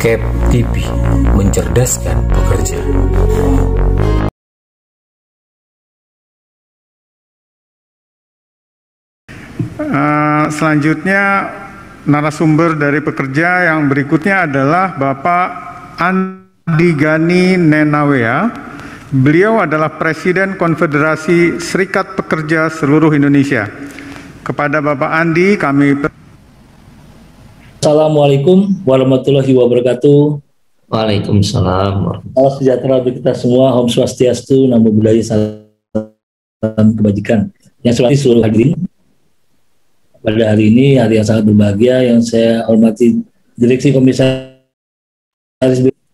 Cap TV mencerdaskan pekerja. Uh, selanjutnya narasumber dari pekerja yang berikutnya adalah Bapak Andi Gani Nenawea. Beliau adalah Presiden Konfederasi Serikat Pekerja seluruh Indonesia. Kepada Bapak Andi kami Assalamualaikum warahmatullahi wabarakatuh. Waalaikumsalam. Salam sejahtera bagi kita semua. Om Swastiastu, Namo Buddhaya, salam kebajikan. Yang selalu seluruh hadirin pada hari ini hari yang sangat berbahagia yang saya hormati Direksi Komisaris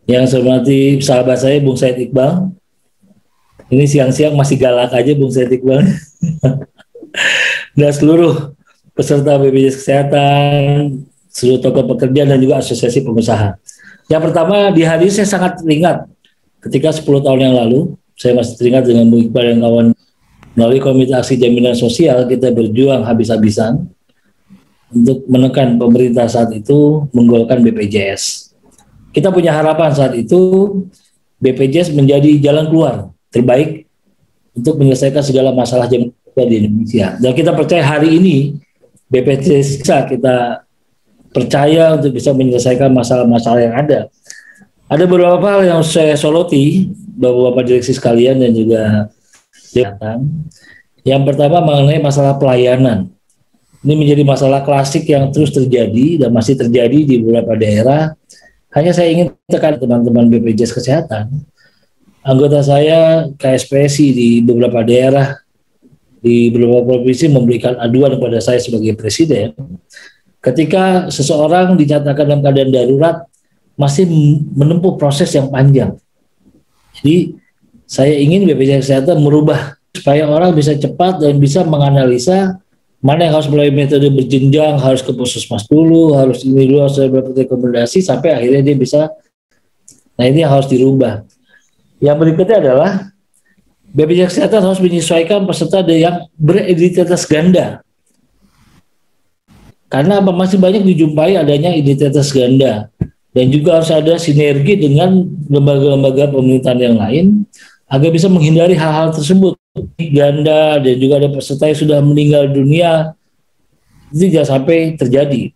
yang saya hormati sahabat saya Bung Said Iqbal. Ini siang-siang masih galak aja Bung Said Iqbal. Dan seluruh peserta BPJS Kesehatan, seluruh tokoh pekerja dan juga asosiasi pengusaha. Yang pertama di hari saya sangat teringat ketika 10 tahun yang lalu saya masih teringat dengan Bu Iqbal dan kawan melalui Komite Aksi Jaminan Sosial kita berjuang habis-habisan untuk menekan pemerintah saat itu menggolkan BPJS. Kita punya harapan saat itu BPJS menjadi jalan keluar terbaik untuk menyelesaikan segala masalah jaminan di Indonesia. Dan kita percaya hari ini BPJS kita percaya untuk bisa menyelesaikan masalah-masalah yang ada. Ada beberapa hal yang saya soroti, Bapak-Bapak Direksi sekalian dan juga kesehatan. Yang pertama mengenai masalah pelayanan. Ini menjadi masalah klasik yang terus terjadi dan masih terjadi di beberapa daerah. Hanya saya ingin tekan teman-teman BPJS Kesehatan. Anggota saya KSPSI di beberapa daerah di beberapa provinsi memberikan aduan kepada saya sebagai presiden ketika seseorang dinyatakan dalam keadaan darurat masih menempuh proses yang panjang. Jadi saya ingin BPJS Kesehatan merubah supaya orang bisa cepat dan bisa menganalisa mana yang harus melalui metode berjenjang, harus ke puskesmas dulu, harus ini dulu, harus dapat rekomendasi sampai akhirnya dia bisa. Nah ini yang harus dirubah. Yang berikutnya adalah BPJS Kesehatan harus menyesuaikan peserta yang beridentitas ganda karena apa masih banyak dijumpai adanya identitas ganda dan juga harus ada sinergi dengan lembaga-lembaga pemerintahan yang lain agar bisa menghindari hal-hal tersebut. Ganda dan juga ada peserta yang sudah meninggal dunia itu jangan sampai terjadi.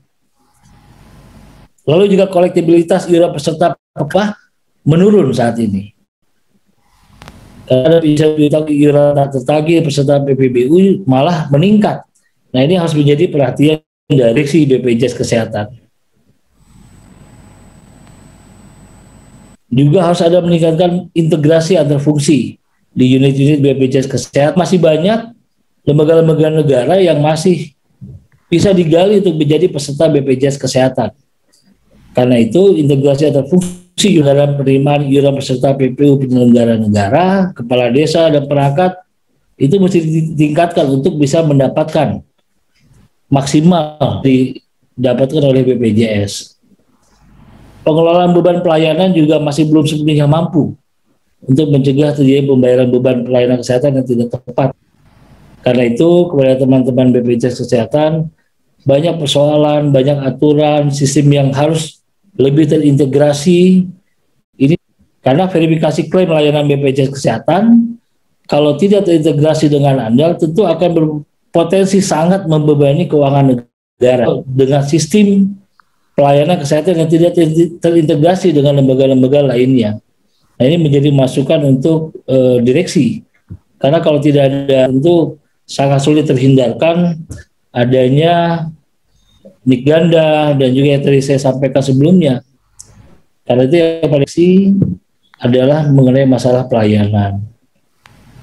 Lalu juga kolektibilitas iuran peserta apa menurun saat ini. Karena bisa ditagih iuran tak tertagih peserta PPBU malah meningkat. Nah ini harus menjadi perhatian dari si BPJS Kesehatan. Juga harus ada meningkatkan integrasi antar fungsi di unit-unit BPJS Kesehatan. Masih banyak lembaga-lembaga negara yang masih bisa digali untuk menjadi peserta BPJS Kesehatan. Karena itu integrasi antar fungsi dalam penerimaan iuran peserta PPU penyelenggara negara, kepala desa dan perangkat itu mesti ditingkatkan untuk bisa mendapatkan maksimal didapatkan oleh BPJS. Pengelolaan beban pelayanan juga masih belum sepenuhnya mampu untuk mencegah terjadi pembayaran beban pelayanan kesehatan yang tidak tepat. Karena itu, kepada teman-teman BPJS Kesehatan, banyak persoalan, banyak aturan, sistem yang harus lebih terintegrasi. Ini karena verifikasi klaim layanan BPJS Kesehatan, kalau tidak terintegrasi dengan andal, tentu akan potensi sangat membebani keuangan negara dengan sistem pelayanan kesehatan yang tidak terintegrasi dengan lembaga-lembaga lainnya. Nah, ini menjadi masukan untuk e, direksi. Karena kalau tidak ada tentu sangat sulit terhindarkan adanya nik ganda dan juga yang tadi saya sampaikan sebelumnya. Karena itu yang paling adalah mengenai masalah pelayanan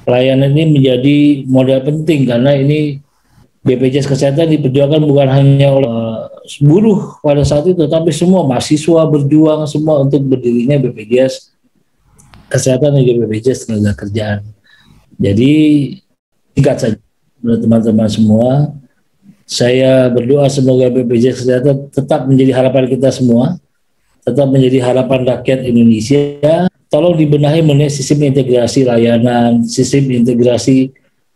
pelayanan ini menjadi modal penting karena ini BPJS Kesehatan diperjuangkan bukan hanya oleh uh, buruh pada saat itu, tapi semua mahasiswa berjuang semua untuk berdirinya BPJS Kesehatan dan BPJS Tenaga Kerjaan. Jadi tingkat saja teman-teman semua. Saya berdoa semoga BPJS Kesehatan tetap menjadi harapan kita semua, tetap menjadi harapan rakyat Indonesia tolong dibenahi mengenai sistem integrasi layanan, sistem integrasi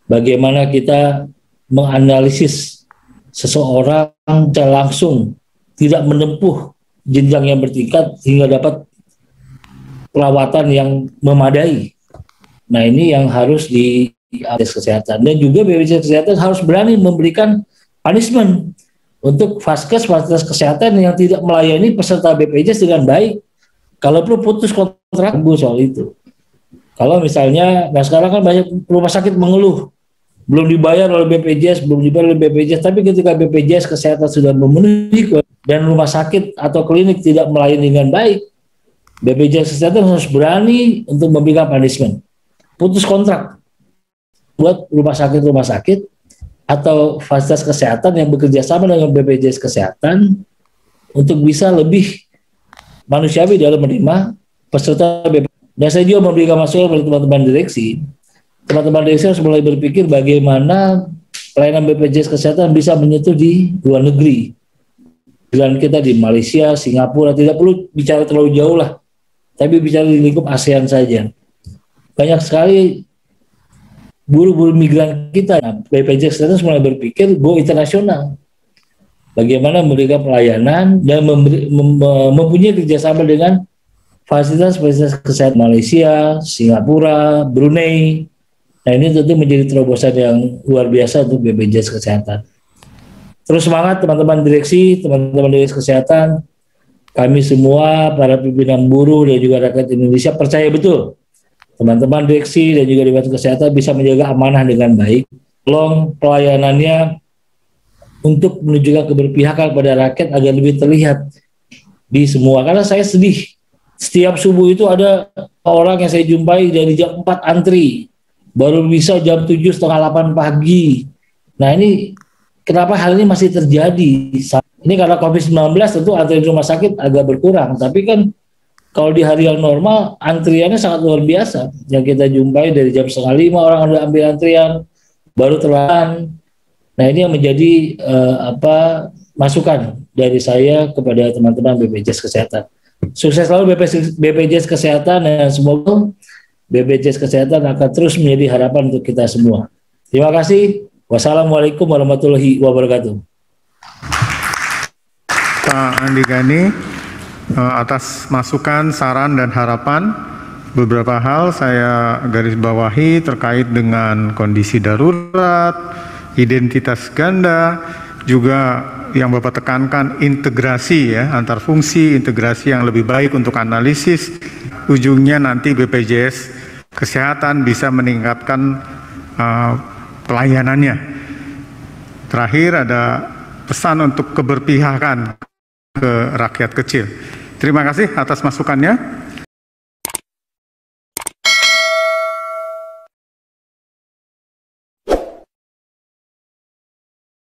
bagaimana kita menganalisis seseorang secara langsung tidak menempuh jenjang yang bertingkat hingga dapat perawatan yang memadai. Nah ini yang harus di BPJS Kesehatan dan juga BPJS Kesehatan harus berani memberikan punishment untuk vaskes fasilitas kesehatan yang tidak melayani peserta BPJS dengan baik. Kalau perlu putus kontrak bu soal itu. Kalau misalnya, nah sekarang kan banyak rumah sakit mengeluh belum dibayar oleh BPJS, belum dibayar oleh BPJS, tapi ketika BPJS kesehatan sudah memenuhi dan rumah sakit atau klinik tidak melayani dengan baik, BPJS kesehatan harus berani untuk memberikan punishment. Putus kontrak buat rumah sakit-rumah sakit atau fasilitas kesehatan yang bekerja sama dengan BPJS kesehatan untuk bisa lebih manusiawi dalam menerima peserta BPJS. Dan saya juga memberikan masukan kepada teman-teman direksi teman-teman desa harus mulai berpikir bagaimana pelayanan BPJS Kesehatan bisa menyentuh di luar negeri. Dan kita di Malaysia, Singapura, tidak perlu bicara terlalu jauh lah. Tapi bicara di lingkup ASEAN saja. Banyak sekali buru-buru migran kita. BPJS Kesehatan mulai berpikir go internasional. Bagaimana memberikan pelayanan dan memberi, mem, mempunyai kerjasama dengan fasilitas-fasilitas kesehatan Malaysia, Singapura, Brunei, Nah ini tentu menjadi terobosan yang luar biasa untuk BPJS Kesehatan. Terus semangat teman-teman direksi, teman-teman direksi kesehatan, kami semua para pimpinan buruh dan juga rakyat Indonesia percaya betul teman-teman direksi dan juga dewan kesehatan bisa menjaga amanah dengan baik. Tolong pelayanannya untuk menunjukkan keberpihakan pada rakyat agar lebih terlihat di semua. Karena saya sedih, setiap subuh itu ada orang yang saya jumpai dari jam 4 antri baru bisa jam tujuh setengah delapan pagi. Nah ini kenapa hal ini masih terjadi? Ini karena COVID-19 tentu antrian rumah sakit agak berkurang, tapi kan kalau di hari yang normal antriannya sangat luar biasa. Yang kita jumpai dari jam setengah lima orang udah ambil antrian, baru terlalu. Nah ini yang menjadi uh, apa masukan dari saya kepada teman-teman BPJS Kesehatan. Sukses selalu BPJS, Kesehatan dan semoga BPJS Kesehatan akan terus menjadi harapan untuk kita semua. Terima kasih. Wassalamualaikum warahmatullahi wabarakatuh. Pak Andi Gani, eh, atas masukan, saran, dan harapan, beberapa hal saya garis bawahi terkait dengan kondisi darurat, identitas ganda, juga yang Bapak tekankan integrasi ya antar fungsi, integrasi yang lebih baik untuk analisis. Ujungnya nanti BPJS kesehatan bisa meningkatkan uh, pelayanannya. Terakhir ada pesan untuk keberpihakan ke rakyat kecil. Terima kasih atas masukannya.